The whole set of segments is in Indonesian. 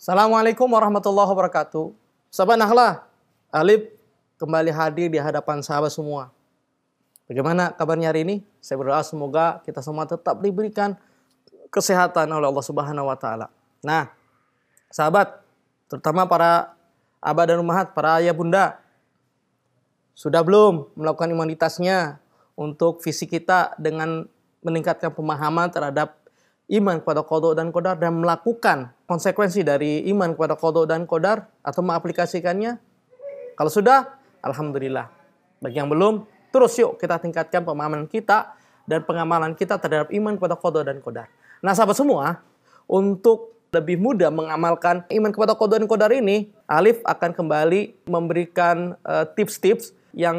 Assalamualaikum warahmatullahi wabarakatuh. Sahabat Nahla, Alif kembali hadir di hadapan sahabat semua. Bagaimana kabarnya hari ini? Saya berdoa semoga kita semua tetap diberikan kesehatan oleh Allah Subhanahu wa taala. Nah, sahabat, terutama para abah dan umahat, para ayah bunda, sudah belum melakukan imunitasnya untuk fisik kita dengan meningkatkan pemahaman terhadap iman kepada kodok dan kodar dan melakukan konsekuensi dari iman kepada kodok dan kodar atau mengaplikasikannya? Kalau sudah, Alhamdulillah. Bagi yang belum, terus yuk kita tingkatkan pemahaman kita dan pengamalan kita terhadap iman kepada kodok dan kodar. Nah sahabat semua, untuk lebih mudah mengamalkan iman kepada kodok dan kodar ini, Alif akan kembali memberikan eh, tips-tips uh, yang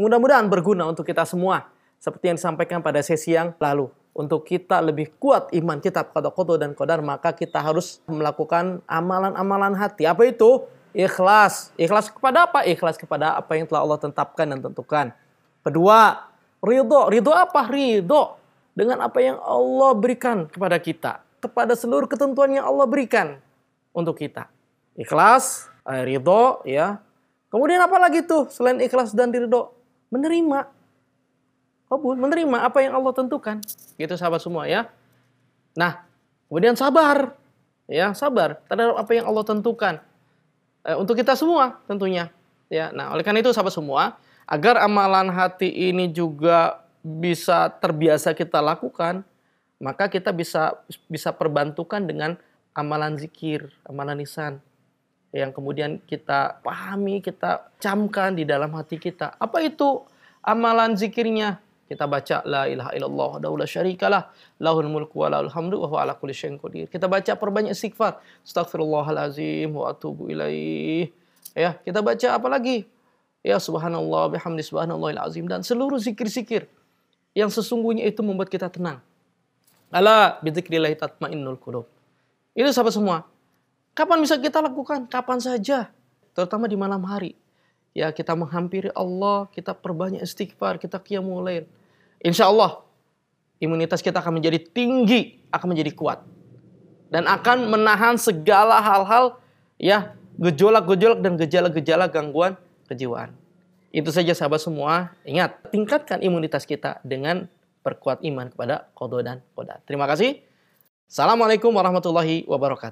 mudah-mudahan berguna untuk kita semua. Seperti yang disampaikan pada sesi yang lalu. Untuk kita lebih kuat iman kita kepada kodok dan kodar, maka kita harus melakukan amalan-amalan hati. Apa itu? Ikhlas. Ikhlas kepada apa? Ikhlas kepada apa yang telah Allah tetapkan dan tentukan. Kedua, ridho. Ridho apa? Ridho dengan apa yang Allah berikan kepada kita. Kepada seluruh ketentuan yang Allah berikan untuk kita. Ikhlas, eh, ridho, ya. Kemudian apa lagi tuh selain ikhlas dan ridho? Menerima. Kabul, menerima apa yang Allah tentukan. Gitu sahabat semua ya. Nah, kemudian sabar. Ya, sabar terhadap apa yang Allah tentukan eh, untuk kita semua tentunya. Ya, nah oleh karena itu sahabat semua, agar amalan hati ini juga bisa terbiasa kita lakukan, maka kita bisa bisa perbantukan dengan amalan zikir, amalan lisan yang kemudian kita pahami, kita camkan di dalam hati kita. Apa itu amalan zikirnya? Kita baca la ilaha illallah wa syarikalah lahul mulku wa lahul hamdu wa huwa ala kulli syai'in qadir. Kita baca perbanyak istighfar. Astagfirullahalazim wa atubu ilaih. Ya, kita baca apa lagi? Ya subhanallah bihamdi subhanallahil azim dan seluruh zikir-zikir yang sesungguhnya itu membuat kita tenang. Ala bidzikrillah tatmainnul qulub. Itu sahabat semua. Kapan bisa kita lakukan? Kapan saja. Terutama di malam hari. Ya, kita menghampiri Allah, kita perbanyak istighfar, kita qiyamul lail insya Allah imunitas kita akan menjadi tinggi, akan menjadi kuat. Dan akan menahan segala hal-hal ya gejolak-gejolak dan gejala-gejala gangguan kejiwaan. Itu saja sahabat semua. Ingat, tingkatkan imunitas kita dengan perkuat iman kepada kodo dan koda. Terima kasih. Assalamualaikum warahmatullahi wabarakatuh.